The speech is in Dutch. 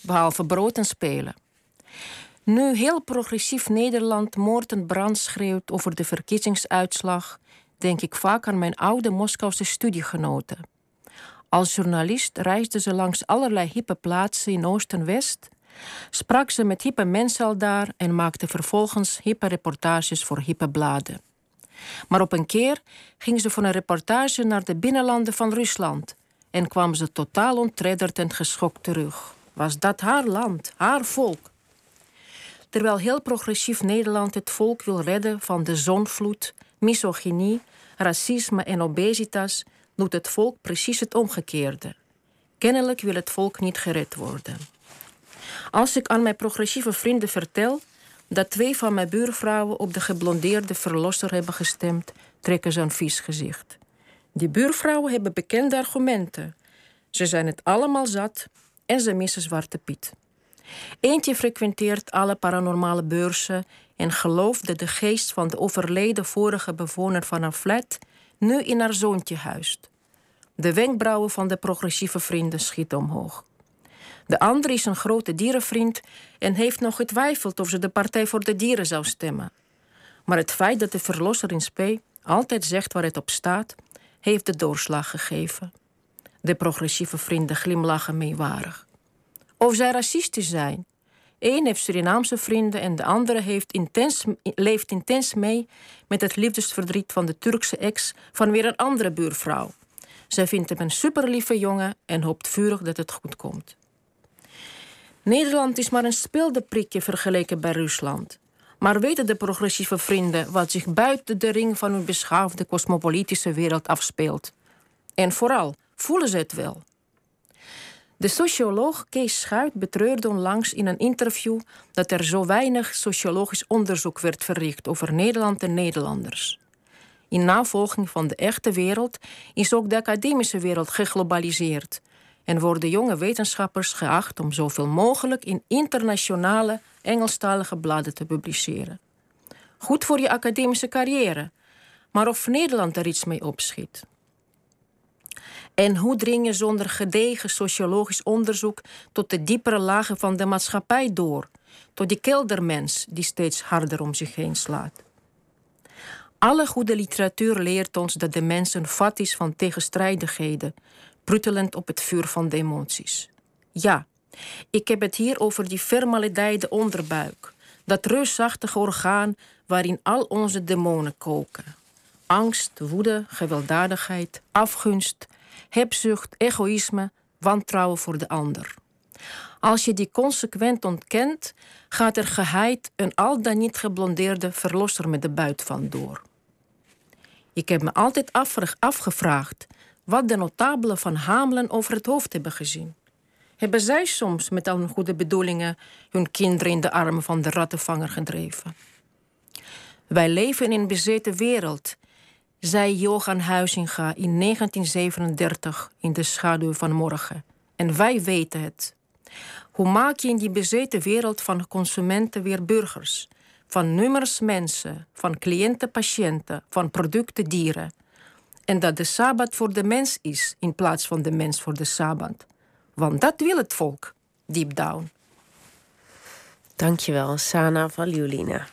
behalve brood en spelen. Nu heel progressief Nederland moord en brand schreeuwt over de verkiezingsuitslag, denk ik vaak aan mijn oude Moskouse studiegenoten. Als journalist reisde ze langs allerlei hippe plaatsen in Oost en West, sprak ze met hippe mensen al daar en maakte vervolgens hippe reportages voor hippe bladen. Maar op een keer ging ze voor een reportage naar de binnenlanden van Rusland en kwam ze totaal ontredderd en geschokt terug. Was dat haar land, haar volk? Terwijl heel progressief Nederland het volk wil redden van de zonvloed, misogynie, racisme en obesitas, doet het volk precies het omgekeerde. Kennelijk wil het volk niet gered worden. Als ik aan mijn progressieve vrienden vertel dat twee van mijn buurvrouwen op de geblondeerde verlosser hebben gestemd, trekken ze een vies gezicht. Die buurvrouwen hebben bekende argumenten. Ze zijn het allemaal zat en ze missen Zwarte Piet. Eentje frequenteert alle paranormale beurzen en gelooft dat de geest van de overleden vorige bewoner van een flat nu in haar zoontje huist. De wenkbrauwen van de progressieve vrienden schieten omhoog. De andere is een grote dierenvriend en heeft nog getwijfeld of ze de Partij voor de Dieren zou stemmen. Maar het feit dat de verlosser in spe altijd zegt waar het op staat, heeft de doorslag gegeven. De progressieve vrienden glimlachen meewarig. Of zij racistisch zijn. Eén heeft Surinaamse vrienden en de andere heeft intens, leeft intens mee met het liefdesverdriet van de Turkse ex van weer een andere buurvrouw. Zij vindt hem een superlieve jongen en hoopt vurig dat het goed komt. Nederland is maar een speeldeprikje vergeleken bij Rusland. Maar weten de progressieve vrienden wat zich buiten de ring van hun beschaafde cosmopolitische wereld afspeelt? En vooral, voelen ze het wel? De socioloog Kees Schuit betreurde onlangs in een interview dat er zo weinig sociologisch onderzoek werd verricht over Nederland en Nederlanders. In navolging van de echte wereld is ook de academische wereld geglobaliseerd en worden jonge wetenschappers geacht om zoveel mogelijk in internationale Engelstalige bladen te publiceren. Goed voor je academische carrière, maar of Nederland er iets mee opschiet. En hoe dring je zonder gedegen sociologisch onderzoek tot de diepere lagen van de maatschappij door, tot die keldermens die steeds harder om zich heen slaat? Alle goede literatuur leert ons dat de mens een vat is van tegenstrijdigheden, pruttelend op het vuur van de emoties. Ja, ik heb het hier over die vermaledeide onderbuik, dat reusachtige orgaan waarin al onze demonen koken. Angst, woede, gewelddadigheid, afgunst, hebzucht, egoïsme, wantrouwen voor de ander. Als je die consequent ontkent, gaat er geheid een al dan niet geblondeerde verlosser met de buit van door. Ik heb me altijd afgevraagd wat de notabelen van Hamelen over het hoofd hebben gezien. Hebben zij soms met al hun goede bedoelingen hun kinderen in de armen van de rattenvanger gedreven? Wij leven in een bezeten wereld, zei Johan Huizinga in 1937 in de schaduw van morgen. En wij weten het. Hoe maak je in die bezeten wereld van consumenten weer burgers? Van nummers mensen, van cliënten patiënten, van producten dieren. En dat de Sabbat voor de mens is in plaats van de mens voor de Sabbat. Want dat wil het volk, deep down. Dankjewel, Sana Valiulina.